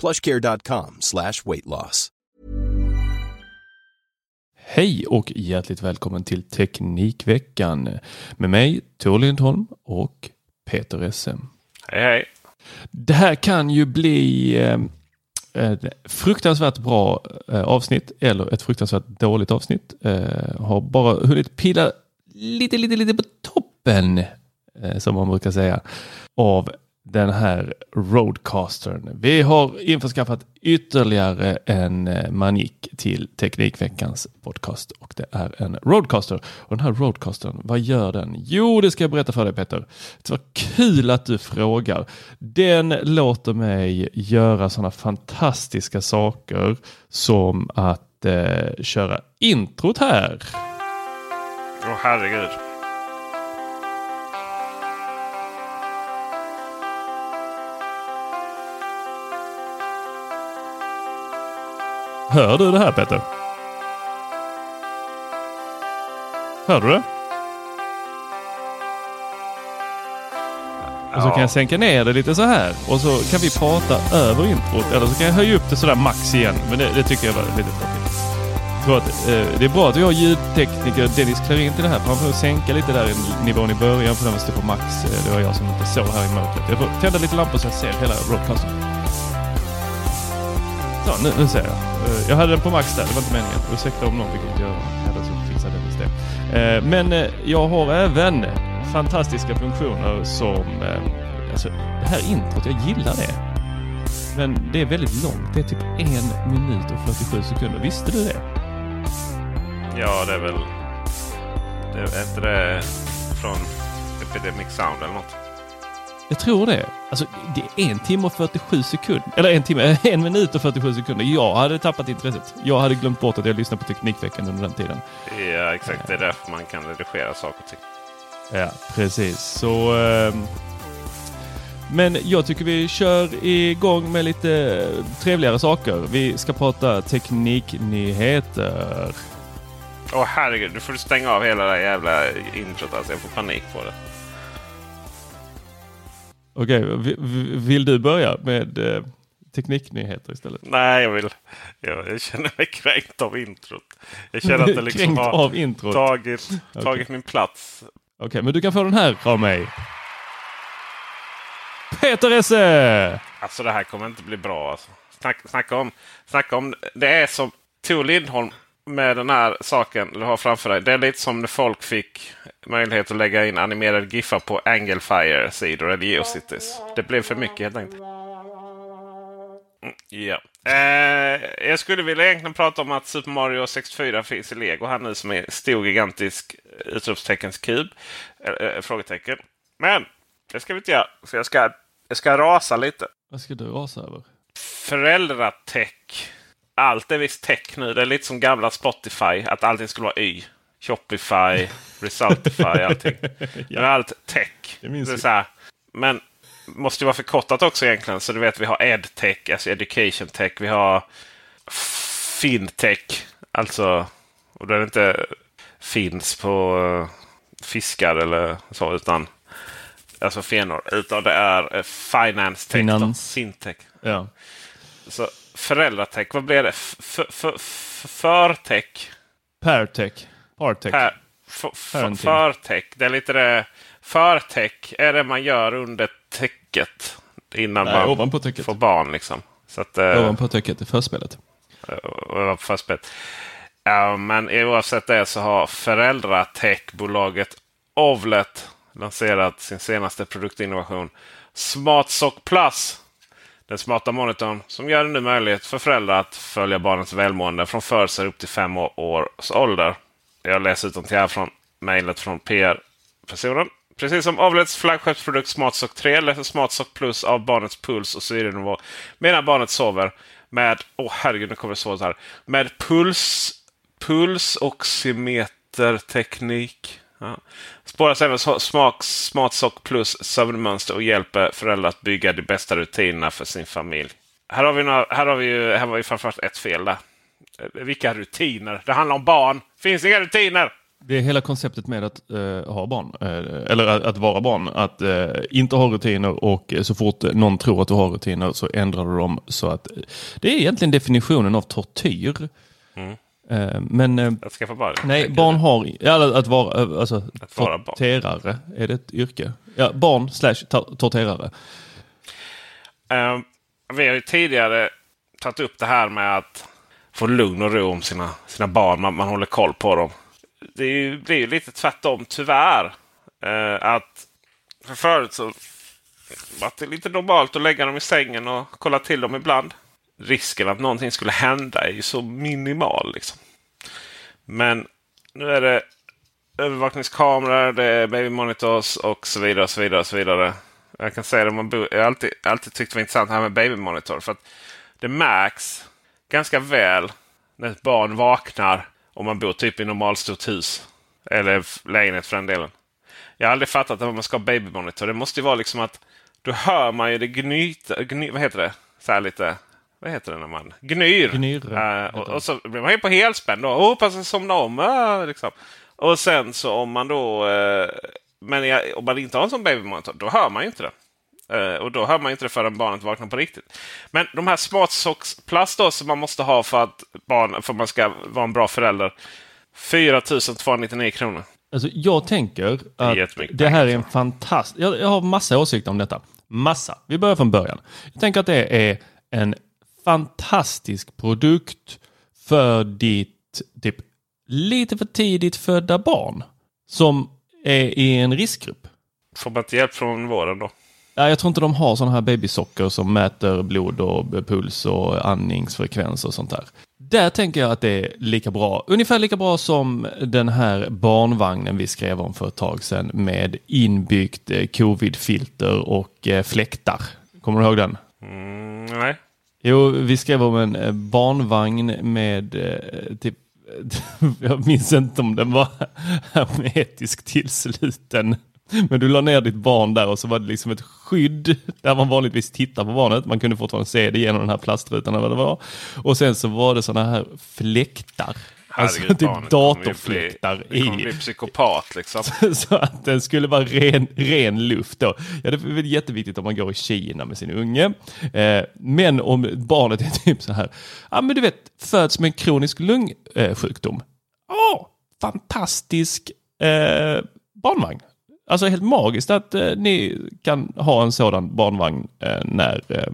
plushcare.com slash weight loss. Hej och hjärtligt välkommen till Teknikveckan med mig Tor Lindholm och Peter SM. Hej hej. Det här kan ju bli eh, ett fruktansvärt bra eh, avsnitt eller ett fruktansvärt dåligt avsnitt. Eh, har bara hunnit pilla lite, lite, lite på toppen, som man brukar säga, av den här Roadcastern. Vi har införskaffat ytterligare en eh, manik till Teknikveckans podcast och det är en Roadcaster. Och den här Roadcastern, vad gör den? Jo, det ska jag berätta för dig Peter. Det var kul att du frågar. Den låter mig göra sådana fantastiska saker som att eh, köra introt här. Åh herregud. Hör du det här Peter? Hör du det? Och så kan jag sänka ner det lite så här och så kan vi prata över introt eller så kan jag höja upp det sådär max igen. Men det, det tycker jag var lite tråkigt. Tror att, eh, det är bra att vi har ljudtekniker Dennis Klarin till det här. För han får sänka lite där i nivån i början för den var stå på max. Eh, Det var jag som inte såg här i mörkret. Jag får tända lite lampor så jag ser hela broadcasten. Så, nu, nu ser jag. Eh, jag hade den på max där, det var inte meningen. Ursäkta om någon fick ont göra det. Så fixade eh, Men eh, jag har även fantastiska funktioner som... Alltså, det här introt, jag gillar det. Men det är väldigt långt. Det är typ en minut och 47 sekunder. Visste du det? Ja, det är väl... Det är inte det från Epidemic Sound eller något? Jag tror det. Alltså, det är en timme och 47 sekunder. Eller en timme, en minut och 47 sekunder. Jag hade tappat intresset. Jag hade glömt bort att jag lyssnade på Teknikveckan under den tiden. Ja, exakt. Det är därför man kan redigera saker och ting. Ja, precis. Så... ehm, men jag tycker vi kör igång med lite trevligare saker. Vi ska prata tekniknyheter. Åh herregud, du får stänga av hela det jävla introt alltså. Jag får panik på det. Okej, vi- vill du börja med eh, tekniknyheter istället? Nej, jag vill... Jag, jag känner mig kränkt av introt. Jag känner att det liksom har tagit, tagit min plats. Okej, men du kan få den här av mig. Peter Esse! Alltså det här kommer inte bli bra. Alltså. Snack, snacka, om, snacka om... Det är som Tor Lindholm med den här saken du har framför dig. Det är lite som när folk fick möjlighet att lägga in animerade giffar på Angelfire-sidor eller Geocities. Det blev för mycket helt enkelt. Mm, Ja. Eh, jag skulle vilja egentligen prata om att Super Mario 64 finns i Lego här nu som är stor gigantisk eh, utropsteckens-kub. Eh, eh, frågetecken. Men det ska vi inte göra. För jag ska, jag ska rasa lite. Vad ska du rasa över? Föräldratech. Allt är visst tech nu. Det är lite som gamla Spotify. Att allting skulle vara Y. Shopify, Resultify, allting. Men allt tech. Det minns är vi. så här. Men måste ju vara förkortat också egentligen. Så du vet vi har EdTech, alltså Education Tech. Vi har fintech. Alltså, och där det inte finns på uh, fiskar eller så utan alltså fenor. Utan det är uh, finance tech. Finans. Fintech. Ja. Så föräldratech, vad blir det? Förtech? Partech. Partech. Per, förtech. Det är lite det. Förtech är det man gör under täcket. Innan Nej, man ovanpå täcket. får barn. Liksom. Så att, eh, Ovanpå täcket i förspelet. på förspelet. Ja, men oavsett det så har föräldratechbolaget Ovlet lanserat sin senaste produktinnovation. SmartSock Plus. Den smarta monitorn som gör det nu möjligt för föräldrar att följa barnets välmående från födsel upp till fem års ålder. Jag läser utom till här från mejlet från PR-personen. Precis som Avlets flaggskeppsprodukt SmartSock 3 läser SmartSock Plus av barnets puls och syrenivå medan barnet sover med, åh oh herregud nu kommer det här, med puls, pulsoximeterteknik. Ja. Spåras även smak, SmartSock Plus sömnmönster och hjälper föräldrar att bygga de bästa rutinerna för sin familj. Här har vi, några, här har vi ju här var ju framförallt ett fel där. Eh, Vilka rutiner? Det handlar om barn. Finns inga rutiner! Det är hela konceptet med att eh, ha barn, eh, eller att, att vara barn. Att eh, inte ha rutiner och eh, så fort någon tror att du har rutiner så ändrar du dem. Så att, det är egentligen definitionen av tortyr. Eh, men eh, Jag ska få bara. nej, barn har, ja, att vara, eh, alltså, Att vara barn. torterare, är det ett yrke? Ja, barn slash tor- torterare. Eh, vi har ju tidigare tagit upp det här med att få lugn och ro om sina, sina barn. Man, man håller koll på dem. Det är ju, lite tvärtom tyvärr. Eh, att för förut så var det lite normalt att lägga dem i sängen och kolla till dem ibland. Risken att någonting skulle hända är ju så minimal. Liksom. Men nu är det övervakningskameror, det är babymonitors och så vidare. och så vidare, och så vidare. Jag kan säga det, man bo, jag har alltid, alltid tyckt det var intressant det här med babymonitor. För att det märks ganska väl när ett barn vaknar om man bor typ i normalstort hus. Eller lägenhet för den delen. Jag har aldrig fattat att man ska ha babymonitor. Det måste ju vara liksom att då hör man ju det gnyta, gny, vad heter det? Så här lite, vad heter det när man gnyr? Gnyr, Eh, och, och så blir man ju på helspänn då. Oh, hoppas jag somna om. ah, liksom. Och sen så om man då... Eh, men jag, om man inte har en sån babymonitor, då hör man ju inte det. Eh, och då hör man inte det förrän barnet vaknar på riktigt. Men de här Smart Plus då som man måste ha för att, barn, för att man ska vara en bra förälder. 4 299 kronor. Alltså, jag tänker att jättemycket det här är en fantastisk... Jag, jag har massa åsikter om detta. Massa. Vi börjar från början. Jag tänker att det är en fantastisk produkt för ditt typ lite för tidigt födda barn som är i en riskgrupp. Får man inte hjälp från vården då? Ja, jag tror inte de har sådana här babysocker som mäter blod och puls och andningsfrekvens och sånt där. Där tänker jag att det är lika bra, ungefär lika bra som den här barnvagnen vi skrev om för ett tag sedan med inbyggt eh, covid-filter och eh, fläktar. Kommer du ihåg den? Mm, nej. Jo, vi skrev om en eh, barnvagn med eh, typ jag minns inte om den var hermetiskt tillsluten. Men du la ner ditt barn där och så var det liksom ett skydd där man vanligtvis tittar på barnet. Man kunde fortfarande se det genom den här plastrutan eller vad det var. Och sen så var det sådana här fläktar. Alltså Herregud, typ datorfläktar bli, det kommer i. bli psykopat liksom. Så att den skulle vara ren, ren luft då. Ja, det är väl jätteviktigt om man går i Kina med sin unge. Eh, men om barnet är typ så här, ja men du vet, föds med en kronisk lungsjukdom. Ja, fantastisk eh, barnvagn. Alltså helt magiskt att eh, ni kan ha en sådan barnvagn eh, när, eh,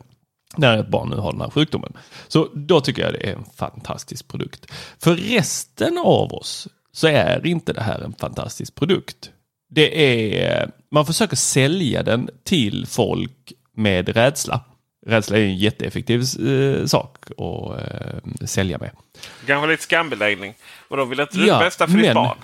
när ett barn nu har den här sjukdomen. Så då tycker jag det är en fantastisk produkt. För resten av oss så är inte det här en fantastisk produkt. Det är, man försöker sälja den till folk med rädsla. Rädsla är en jätteeffektiv eh, sak att eh, sälja med. Kanske lite skambeläggning. Och då vill inte du Ja, det bästa för ditt men- barn.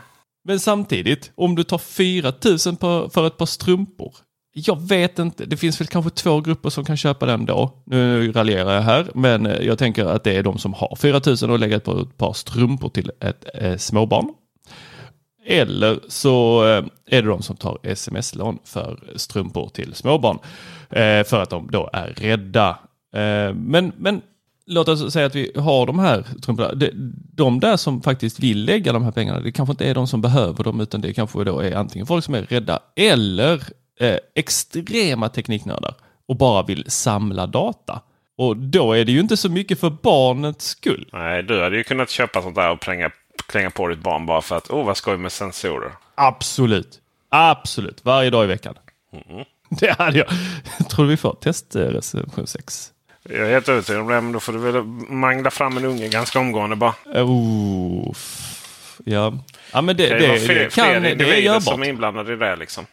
Men samtidigt, om du tar 4 000 på, för ett par strumpor. Jag vet inte, det finns väl kanske två grupper som kan köpa den då. Nu raljerar jag här, men eh, jag tänker att det är de som har 4000 och lägger ett par, ett par strumpor till ett eh, småbarn. Eller så eh, är det de som tar sms-lån för strumpor till småbarn. Eh, för att de då är rädda. Eh, men, men låt oss säga att vi har de här strumporna. De, de där som faktiskt vill lägga de här pengarna, det kanske inte är de som behöver dem, utan det kanske då är antingen folk som är rädda eller eh, extrema tekniknördar och bara vill samla data. Och då är det ju inte så mycket för barnets skull. Nej, du hade ju kunnat köpa sånt där och kränga, kränga på ditt barn bara för att oh, vad skoj med sensorer. Absolut. Absolut. Varje dag i veckan. Mm. Det hade jag. Tror vi får testrecension 6. Jag är helt övertygad om det, men då får du väl mangla fram en unge ganska omgående bara. Oh, ja. ja, men det, Det, det, det, det kan fler det är görbart. som är inblandade i det liksom.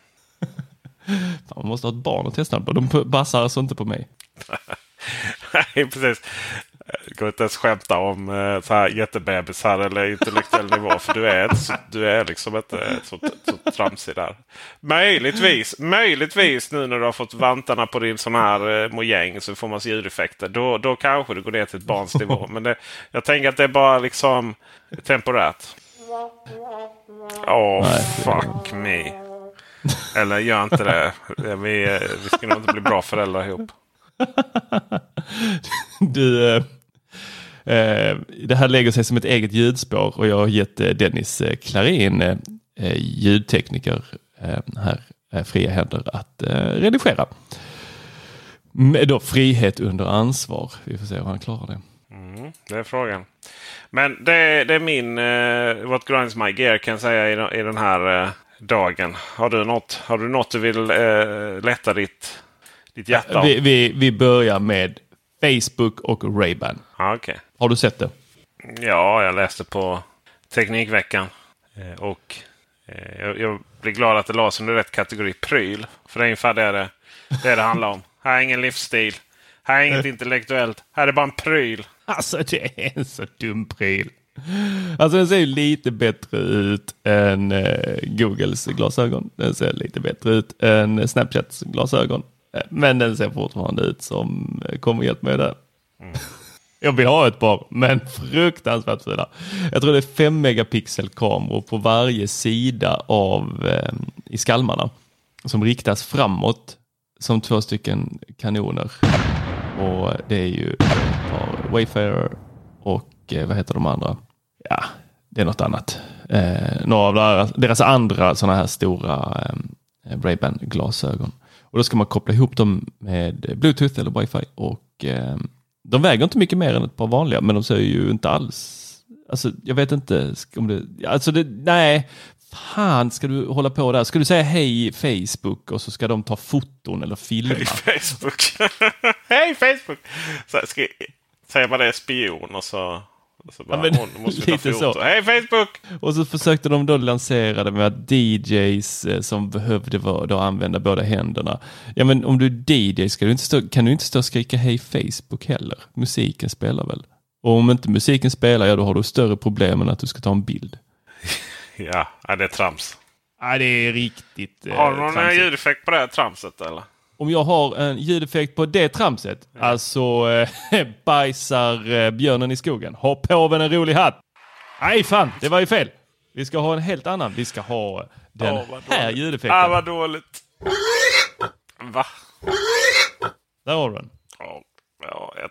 Fan, Man måste ha ett barn att testa på. De bassar alltså inte på mig. Nej, precis. Jag kan inte ens skämta om eh, så här jättebebisar eller intellektuell nivå. För du är, så, du är liksom inte så, så tramsig där. Möjligtvis, möjligtvis nu när du har fått vantarna på din sån här eh, mojäng så får man ljudeffekter. Då, då kanske du går ner till ett barns nivå. Men det, jag tänker att det är bara liksom temporärt. Åh, Nej, fuck me. Eller gör inte det. Vi, vi ska nog inte bli bra föräldrar ihop. Du, eh, eh, det här lägger sig som ett eget ljudspår och jag har gett eh, Dennis Klarin, eh, eh, ljudtekniker, eh, här fria händer att redigera. Med då frihet under ansvar. Vi får se hur han klarar det. Mm, det är frågan. Men det, det är min uh, What grinds my gear kan jag säga i, den- i den här dagen. Har du något, har du, något du vill eh, lätta ditt, ditt hjärta? Vi, vi, vi börjar med Facebook och Ray-Ban. Ja, okej. Har du sett det? Ja, jag läste på Teknikveckan. Eh, och eh, jag, jag blir glad att det lades under rätt kategori pryl. För det är ungefär det det, det, det handlar om. Här är ingen livsstil. Här är inget intellektuellt. Här är bara en pryl. Alltså det är en så dum pryl. Alltså den ser lite bättre ut än eh, Googles glasögon. Den ser lite bättre ut än Snapchats glasögon. Eh, Men den ser fortfarande ut som eh, kommer hjälp mig där. Jag vill ha ett par, men fruktansvärt fula. Jag tror det är 5 megapixel kameror på varje sida av eh, i skalmarna som riktas framåt som två stycken kanoner. Och det är ju ett par Wayfarer och eh, vad heter de andra? Ja, det är något annat. Eh, några av deras, deras andra sådana här stora eh, Ray-Ban glasögon. Och då ska man koppla ihop dem med Bluetooth eller Wifi. och eh, de väger inte mycket mer än ett par vanliga, men de ser ju inte alls Alltså, jag vet inte om det... Alltså, det, nej. Fan, ska du hålla på där? Ska du säga hej Facebook och så ska de ta foton eller filma? Hej Facebook! Hej Facebook! Så, ska, säger man det är spion och så och så bara, Ja, men hon måste vi ta lite foto. så. Hej Facebook! Och så försökte de då lansera det med att DJs eh, som behövde vara- då använda båda händerna. Ja men om du är DJ ska du inte stå, kan du inte stå och skrika hej Facebook heller. Musiken spelar väl? Och om inte musiken spelar, ja då har du större problem än att du ska ta en bild. Ja, det är trams. Ja det är riktigt eh, Har du någon tramsigt. ljudeffekt på det här tramset eller? Om jag har en ljudeffekt på det tramset, alltså eh, bajsar eh, björnen i skogen. Har påven en rolig hatt? Nej fan, det var ju fel. Vi ska ha en helt annan. Vi ska ha den vad här dåligt. ljudeffekten. Ah, vad dåligt. Va? Där har du den. Ja, ja, jag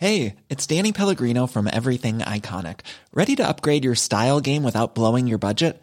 Hey, it's Danny Pellegrino from Everything Iconic. Ready to upgrade your style game without blowing your budget?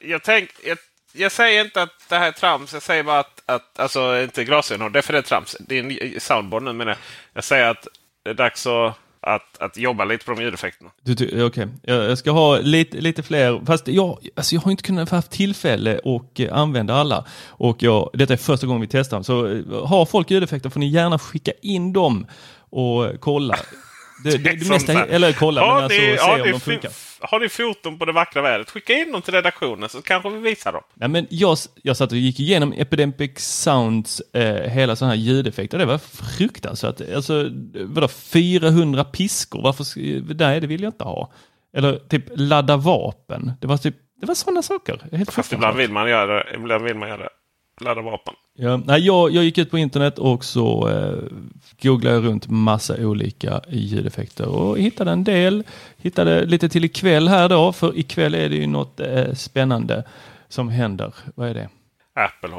Jag, tänk, jag, jag säger inte att det här är trams. Jag säger bara att, att alltså inte glasögon, det för det är trams. Det är nu men jag, jag säger att det är dags att, att, att jobba lite på de ljudeffekterna. Okej, jag, jag ska ha lite, lite fler. Fast jag, alltså jag har inte kunnat haft tillfälle att eh, använda alla. Och jag, detta är första gången vi testar. Så eh, har folk ljudeffekter får ni gärna skicka in dem och kolla. Det, det, det mesta, eller kolla, men alltså ni- se har om de funkar. Har ni foton på det vackra vädret? Skicka in dem till redaktionen så kanske vi visar dem. Nej, men jag, jag satt och gick igenom Epidemic Sounds eh, hela sådana här ljudeffekter. Det var fruktansvärt. Alltså, vadå, 400 piskor? Varför? Nej, det vill jag inte ha. Eller typ ladda vapen. Det var typ, det var sådana saker. Helt Fast ibland vill man göra det. Ibland vill man göra det. Ladda vapen. Ja, nej, jag, jag gick ut på internet och så eh, googlade jag runt massa olika ljudeffekter och hittade en del. Hittade lite till ikväll här då, för ikväll är det ju något eh, spännande som händer. Vad är det? Apple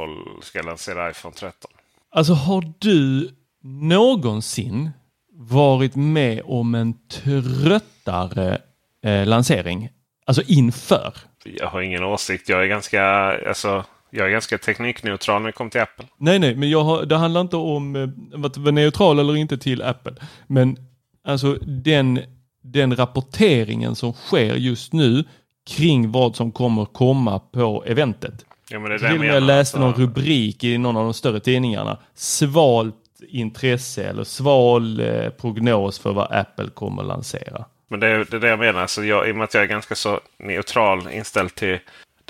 ska lansera iPhone 13. Alltså har du någonsin varit med om en tröttare eh, lansering? Alltså inför? Jag har ingen åsikt. Jag är ganska, alltså, jag är ganska teknikneutral när det kommer till Apple. Nej, nej, men jag har, det handlar inte om eh, att vara neutral eller inte till Apple. Men alltså den, den rapporteringen som sker just nu kring vad som kommer komma på eventet. Ja, men det Till och med jag läste någon Alltså, rubrik i någon av de större tidningarna. Svalt intresse eller sval eh, prognos för vad Apple kommer lansera. Men det är, det är det jag menar. Så jag, I och med att jag är ganska så neutral inställd till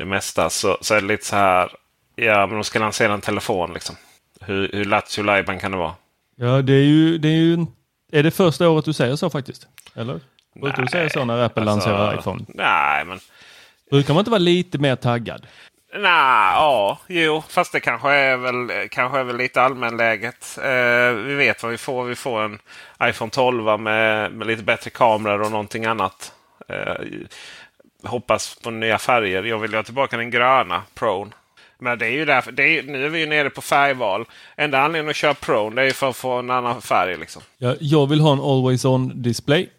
det mesta så, så är det lite så här. Ja, men de ska lansera en telefon liksom. Hur, hur lattjo lajban kan det vara? Ja, det är ju, det är ju, är det första året du säger så faktiskt? Eller? Brukar du säga så när Apple lanserar iPhone? Nej, men Brukar man inte vara lite mer taggad? Nej, ja, jo, fast det kanske är väl, kanske är väl lite allmänläget. Eh, vi vet vad vi får. Vi får en iPhone 12 med, med lite bättre kameror och någonting annat. Eh, hoppas på nya färger. Jag vill ha tillbaka den gröna Pro. Men det är ju därför, det är, nu är vi ju nere på färgval. Enda anledningen att köra Pro det är ju för att få en annan färg. Liksom. Ja, jag vill ha en Always On display.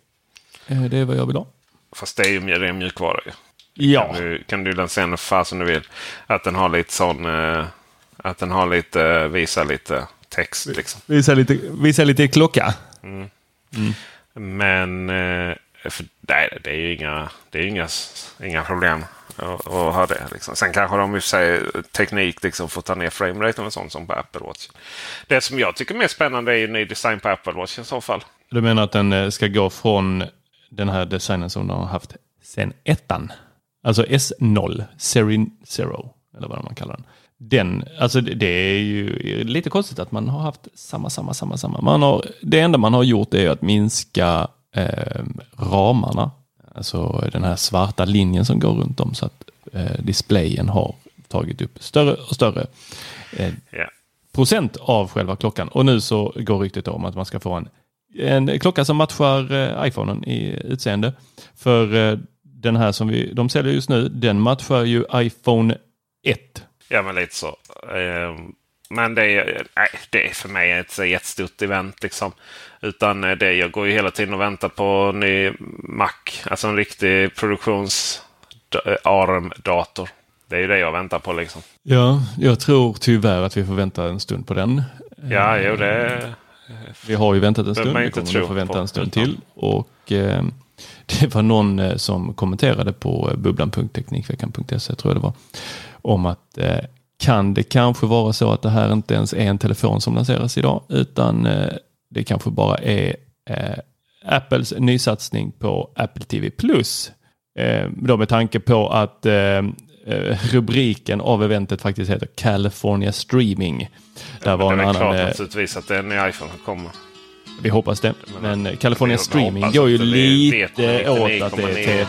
Eh, Det är vad jag vill ha. Fast det är ju ren mjukvara. Ju. Ja, Kan du, kan du lansera den för som du vill. Att den har lite sån... Eh, att den har lite, eh, visar lite text liksom. visa lite, visa lite klocka. Men eh, Eh, för, nej, det är ju inga, det är inga, inga problem att, att ha det. Liksom. Sen kanske de i och för sig teknik liksom, får ta ner frameraten och sånt som på Apple Watch. Det som jag tycker är mer spännande är ju ny design på Apple Watch i så fall. Du menar att den eh, ska gå från den här designen som de har haft sen ettan? Alltså S0, Serin Zero, eller vad man kallar den. Den, alltså det, det är ju lite konstigt att man har haft samma, samma, samma, samma. Man har, det enda man har gjort är att minska eh, ramarna. Alltså den här svarta linjen som går runt om så att eh, displayen har tagit upp större och större eh, Ja. procent av själva klockan. Och nu så går ryktet om att man ska få en, en klocka som matchar eh, iPhonen i utseende. För eh, den här som vi, de säljer just nu, den matchar ju iPhone 1. Ja, men lite så. Eh, Men det är, nej, det är för mig ett jättestort event. Liksom. Utan eh, det, jag går ju hela tiden och väntar på en ny Mac. Alltså en riktig produktions eh. Det är ju det jag väntar på. liksom. Ja, jag tror tyvärr att vi får vänta en stund på den. Ja, jo, det... Vi har ju väntat en stund. Vi kommer nog få vänta en stund till. Och eh, det var någon eh, som kommenterade på eh, bubblan.teknikveckan.se tror jag det var. Om att eh, kan det kanske vara så att det här inte ens är en telefon som lanseras idag utan eh, det kanske bara är eh, Apples nysatsning på Apple TV Plus. Eh, då med tanke på att rubriken av eventet faktiskt heter California Streaming. Där var det en är väl annan, klart naturligtvis att det är en ny iPhone som kommer. vi hoppas det. Men California Streaming går ju. Det lite åt att det är 9,9. tv.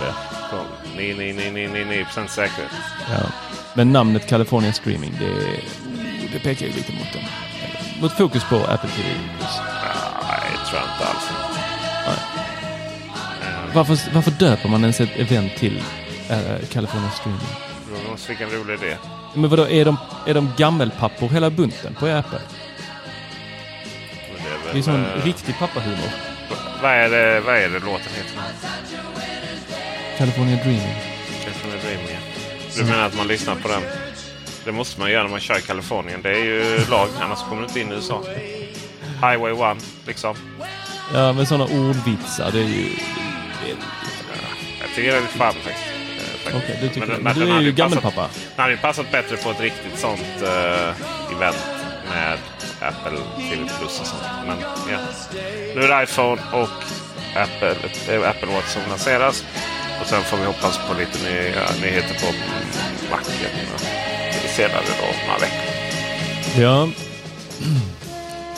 99,99% säkerhet. Ja. Men namnet California Streaming, det, det pekar ju lite mot den. Mot fokus på Apple TV+. Nej, det tror jag inte alls. Varför, varför döper man ens ett event till eh, California Streaming? De fick en rolig idé. Men vadå, är de, är de gammelpappor hela bunten på Apple? Det är väl, Det är sån eh, riktig pappahumor. vad, är det, vad är det låten heter? California Dreaming. California Dreaming. Du menar att man lyssnar på den? Det måste man göra när man kör i Kalifornien. Det är ju lag, annars kommer du inte in i USA. Highway 1, liksom. Ja, men sådana ordvitsar, det är ju... Jag tycker det är lite fan faktiskt. Eh, faktiskt. Okej, du tycker det. den- Men du är ju passat- gammelpappa. Den hade ju passat bättre på ett riktigt sånt eh, event med Apple TV Plus och sånt. Men ja. Nu är det iPhone och Apple, eh, Apple Watch som lanseras. Och sen får vi hoppas på lite nya nyheter på Macen eh, senare då, några veckor. Ja.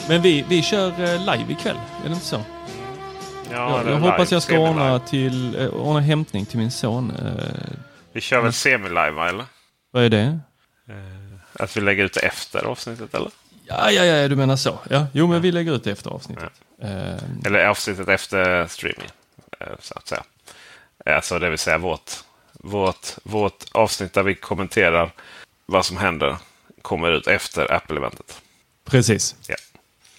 Men vi, vi kör eh, live ikväll, är det inte så? Ja, jag jag hoppas jag ska ordna, till, eh, ordna hämtning till min son. Eh, Vi kör väl semi-live eller? vad är det? Att vi lägger ut efter avsnittet eller? Ja, ja, ja, du menar så. Ja, jo, men vi lägger ut det efter avsnittet. Eh, Eller avsnittet efter streaming. Så att säga. Alltså det vill säga vårt, vårt, vårt avsnitt där vi kommenterar vad som händer kommer ut efter Apple-eventet. precis. Ja.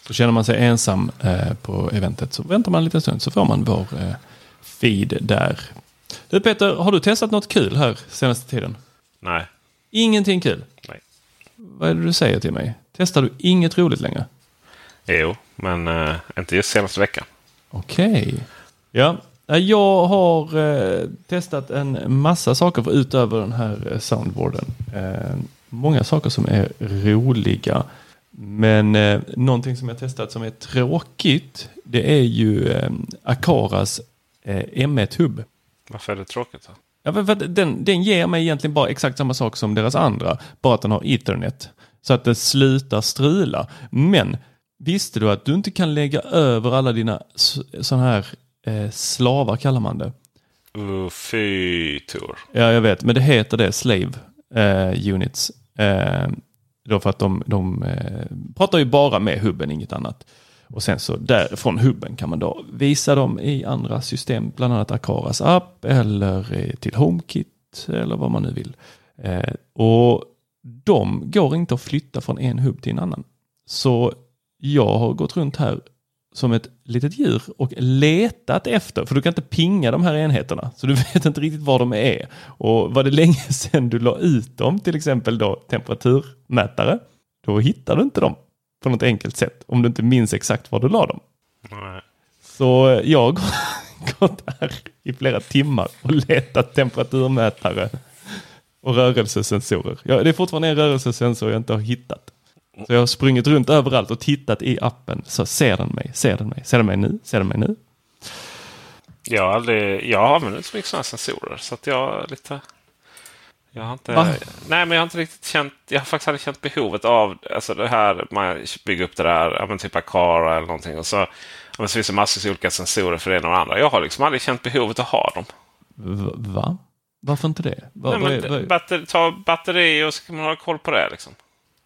Så känner man sig ensam eh, på eventet så väntar man en liten stund så får man vår eh, feed där. Du Peter, har du testat något kul här senaste tiden? Nej. Ingenting kul? Nej. Vad är det du säger till mig? Testar du inget roligt längre? Jo, men eh, inte just senaste veckan. Okej. Ja, eh, jag har eh, testat en massa saker för utöver den här eh, soundboarden. Eh, många saker som är roliga. Men eh, någonting som jag testat som är tråkigt, det är ju eh, Akaras eh, M1-hubb. Varför är det tråkigt? Då? Ja, för för den, den ger mig egentligen bara exakt samma sak som deras andra, bara att den har ethernet. Så att det slutar strula. Men visste du att du inte kan lägga över alla dina sådana här eh, slavar kallar man det. Uh, fy tur. Ja, jag vet, men det heter det, slave eh, units. Eh, då för att de, de eh, pratar ju bara med hubben, inget annat. Och sen så därifrån hubben kan man då visa dem i andra system, bland annat Akaras app eller till HomeKit eller vad man nu vill. Eh, och de går inte att flytta från en hubb till en annan. Så jag har gått runt här som ett litet djur och letat efter, för du kan inte pinga de här enheterna, så du vet inte riktigt var de är. Och var det länge sedan du la ut dem, till exempel då temperaturmätare, då hittar du inte dem på något enkelt sätt, om du inte minns exakt var du la dem. Nej. Så jag har gått här i flera timmar och letat temperaturmätare och rörelsesensorer. Ja, det är fortfarande en rörelsesensor jag inte har hittat. Så jag har sprungit runt överallt och tittat i appen. Så ser den mig? Ser den mig? Ser den mig nu? Ser den mig nu? Jag har, aldrig, jag har använt så mycket sådana sensorer så att jag lite... Jag har inte, Va? nej, men jag har inte riktigt känt... Jag har faktiskt aldrig känt behovet av alltså det här. Man bygger upp det där, men typ Akara eller någonting. Och så, men så finns det massor av olika sensorer för det ena och det andra. Jag har liksom aldrig känt behovet att ha dem. Va? Varför inte det? Va, nej, men, är- vad är- batter, ta batteri och så kan man ha koll på det. Liksom.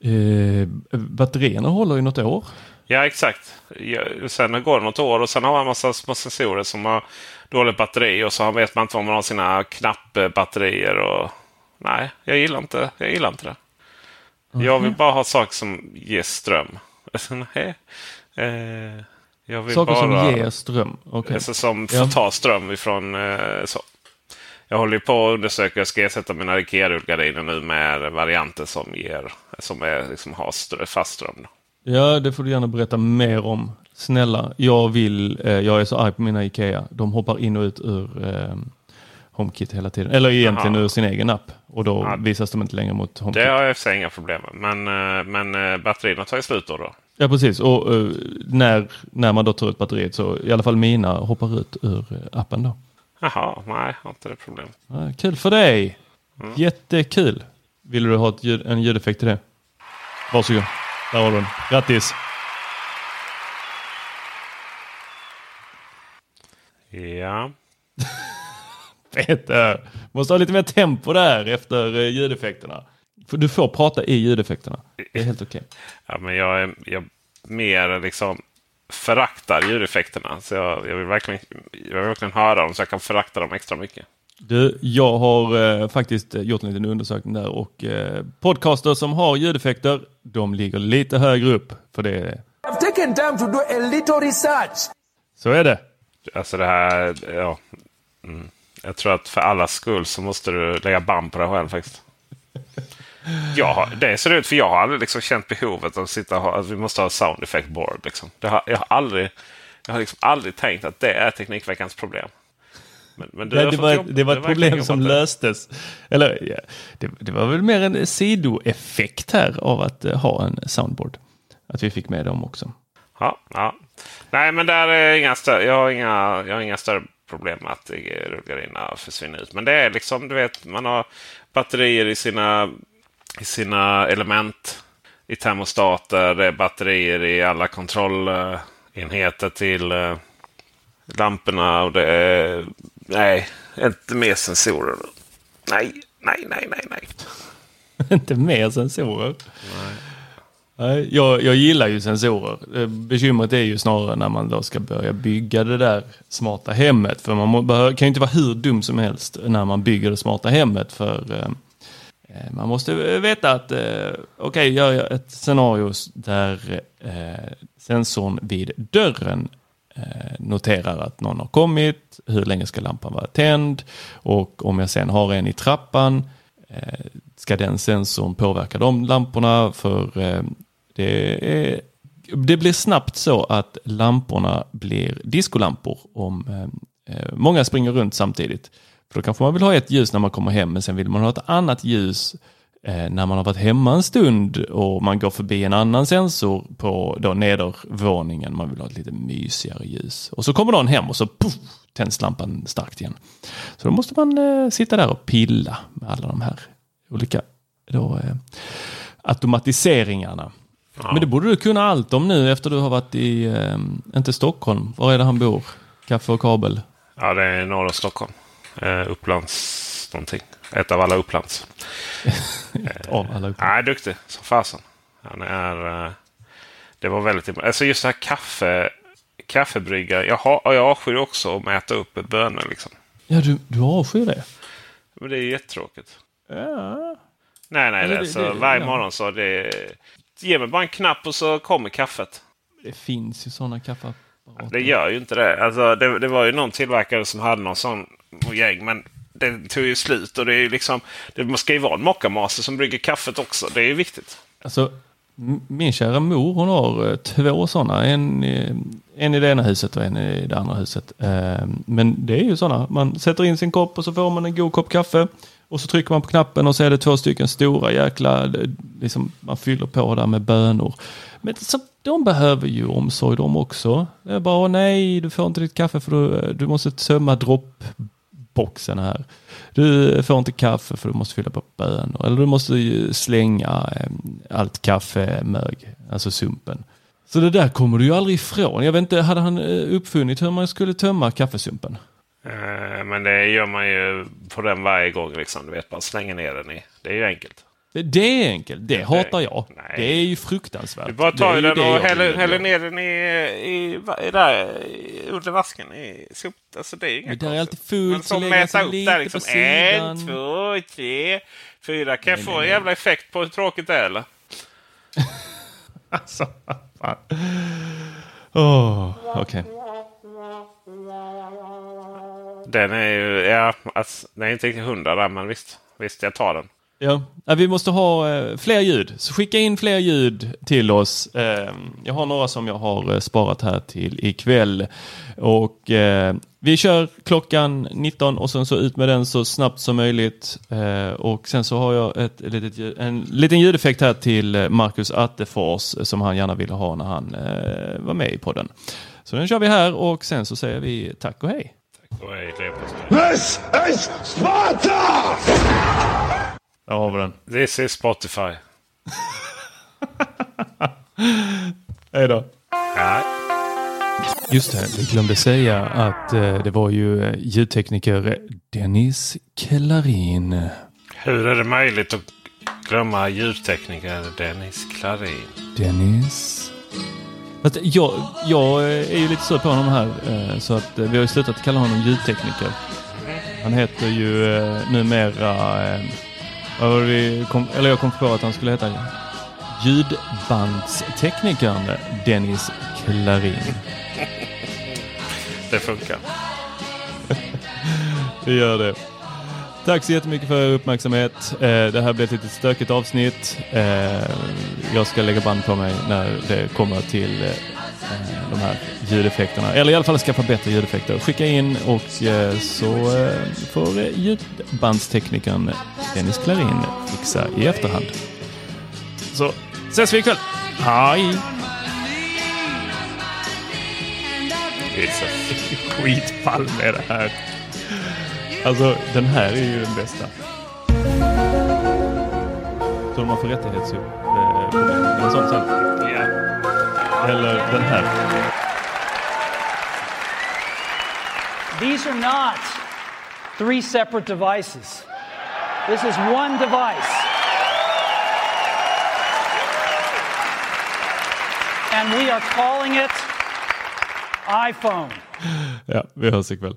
Eh, batterierna håller ju något år. Ja, exakt. Ja, sen går det något år och sen har man en massa små sensorer som har dåligt batteri och så vet man inte var man har sina knappbatterier. Och... Nej, jag gillar inte, jag gillar inte det. Jag vill bara ha saker som ger ström. Nej. Eh, jag vill Saker bara, som ger ström. Okej. Alltså, som får Ja. ta ström ifrån... Eh, så. Jag håller på att undersöka. Jag ska ersätta mina Ikea-rullgardiner nu med varianter som, ger, som är, liksom, har fast ström. Ja, det får du gärna berätta mer om. Snälla, jag vill, eh, jag är så arg på mina Ikea. De hoppar in och ut ur eh, HomeKit hela tiden. Eller egentligen Jaha. ur sin egen app. Och då Ja. visas de inte längre mot HomeKit. Det har jag för sig inga problem med. Men, eh, men eh, batterierna tar ju slut då. då. Ja, precis. Och eh, när, när man då tar ut batteriet så i alla fall mina hoppar ut ur appen då. Jaha, nej, jag har inte det problem. Ja, kul för dig! Mm. Jättekul! Vill du ha ett ljud, en ljudeffekt till det? Varsågod. Där har du den. Grattis! Ja. Peter! Måste ha lite mer tempo där efter eh, ljudeffekterna. För du får prata i ljudeffekterna. Det är helt okej. Ja, men jag är jag mer liksom föraktar ljudeffekterna. Så jag, jag, vill verkligen, jag vill verkligen höra dem så jag kan förakta dem extra mycket. Du, jag har eh, faktiskt eh, gjort en liten undersökning där och eh, podcaster som har ljudeffekter, de ligger lite högre upp. För det är, I've taken time to do a little research. så är det. Alltså det här, ja. Mm. Jag tror att för allas skull så måste du lägga band på dig själv faktiskt. Har, det ser ut för jag har aldrig liksom känt behovet av att sitta och ha, att vi måste ha sound effect board. Liksom. Har, jag har aldrig, jag har liksom aldrig tänkt att det är Teknikveckans problem. Men, men Nej, det, var, jobb- det var ett problem som det. löstes. Eller ja, det, det var väl mer en sidoeffekt här av att eh, ha en soundboard. Att vi fick med dem också. Ja, ja. Nej, men där är inga större, jag, har inga, jag har inga större problem med att rullgardinerna försvinner ut. Men det är liksom, du vet, man har batterier i sina, sina element i termostater. Batterier i alla kontrollenheter till eh, lamporna. Och det är, nej, inte mer sensorer. Nej, nej, nej, nej, nej. Inte mer sensorer. Nej, jag, jag gillar ju sensorer. Eh, Bekymret är ju snarare när man då ska börja bygga det där smarta hemmet. För man må, kan ju inte vara hur dum som helst när man bygger det smarta hemmet. För eh, Eh, man måste eh, veta att, okej, okej, gör jag ett scenario där sensorn vid dörren noterar att någon har kommit, hur länge ska lampan vara tänd och om jag sen har en i trappan ska den sensorn påverka de lamporna för det, är, det blir snabbt så att lamporna blir diskolampor om många springer runt samtidigt. För då kanske man vill ha ett ljus när man kommer hem men sen vill man ha ett annat ljus eh, när man har varit hemma en stund och man går förbi en annan sensor på då nedervåningen. Man vill ha ett lite mysigare ljus. Och så kommer någon hem och så puff, tänds lampan starkt igen. Så då måste man eh, sitta där och pilla med alla de här olika då, eh, automatiseringarna. Men det borde du kunna allt om nu efter du har varit i, eh, inte Stockholm, var är det han bor? Kaffe och kabel? Ja, det är norra Stockholm. Eh, Upplands någonting. Ett av alla Upplands. Av alla upp. Nej, duktig som fasen. Han är... eh, Det var väldigt... Alltså just det här kaffe... Kaffebrygga. Jag, har, jag avskyr också att mäta upp bönor liksom. Ja, du, du avskyr det? Men det är jättetråkigt. Ja. Nej, nej. Eller Det, det- så det- varje ja. morgon så det... Ge mig bara en knapp och så kommer kaffet. Det finns ju sådana kaffeapparater. Det gör ju inte det. Alltså, det. Det var ju någon tillverkare som hade någon sån och gäng. Men det tog ju slut. Och det är ju liksom... Det ska ju vara en mockamaster som brygger kaffet också. Det är ju viktigt. Alltså, min kära mor hon har eh, två sådana. En, i- en i det ena huset och en i det andra huset. Ehm, men det är ju sådana. Man sätter in sin kopp och så får man en god kopp kaffe. Och så trycker man på knappen och så är det två stycken stora jäkla, eh, liksom, man fyller på där med bönor. Men så, de behöver ju omsorg de också. Det är bara, nej, du får inte ditt kaffe för du, du måste tömma boxen här. Du får inte kaffe för du måste fylla på bönor. Eller du måste slänga eh, allt allt kaffemög, alltså sumpen. Så det där kommer du ju aldrig ifrån. Jag vet inte, hade han eh, uppfunnit hur man skulle tömma kaffesumpen? Eh, men det gör man ju på den varje gång. Liksom. Du vet, bara slänga ner den i. Det är ju enkelt. Det, det är enkelt, det hatar jag. Nej. Det är ju fruktansvärt. Du bara Det tar den det och jag häller, häller ner den i, i, i, där, i, under vasken. I sop. Alltså det är ju Men inget där är alltid Men fullt så lägger mäta upp där liksom. En, två, tre, fyra. Kan jag Nej, få nej, en jävla effekt på hur tråkigt det är eller? alltså, fan. Åh, okej. Den är ju, ja, alltså, den är inte riktigt hundra där, men visst, visst, jag tar den. Ja. vi måste ha eh, fler ljud. Så skicka in fler ljud till oss. Eh, jag har några som jag har eh, sparat här till ikväll. Och eh, vi kör klockan 19 och sen så ut med den så snabbt som möjligt. Och sen så har jag ett, litet, en liten ljudeffekt här till Marcus Attefors som han gärna ville ha när han var med i podden. Så den kör vi här och sen så säger vi tack och hej. Då är leverpastej. This is Sparta! Där har vi den. This is Spotify. Hej då. Ja. Just det, vi glömde säga att eh, det var ju eh, ljudtekniker Dennis Klarin. Hur är det möjligt att glömma ljudtekniker Dennis Klarin? Dennis. Att jag, jag är ju lite sur på honom här eh, så att eh, vi har ju slutat kalla honom ljudtekniker. Han heter ju eh, numera, kom, eller jag kom på att han skulle heta ljudbandsteknikern Dennis Klarin. Det funkar. Vi gör det. Tack så jättemycket för er uppmärksamhet. Eh, Det här blev ett lite stökigt avsnitt. Eh, Jag ska lägga band på mig när det kommer till eh, Eh, de här ljudeffekterna. Eller i alla fall skaffa bättre ljudeffekter. Skicka in och eh, så eh, får ljudbandsteknikern Dennis Klarin fixa i efterhand. Så ses vi ikväll. Hej! Det är Skitfall med det här. Alltså, den här är ju den bästa. Så de har för rättighetsproblem. En sån sen. Eller den här. These are not three separate devices. This is one device. And we are calling it iPhone. Ja, vi hörs ikväll.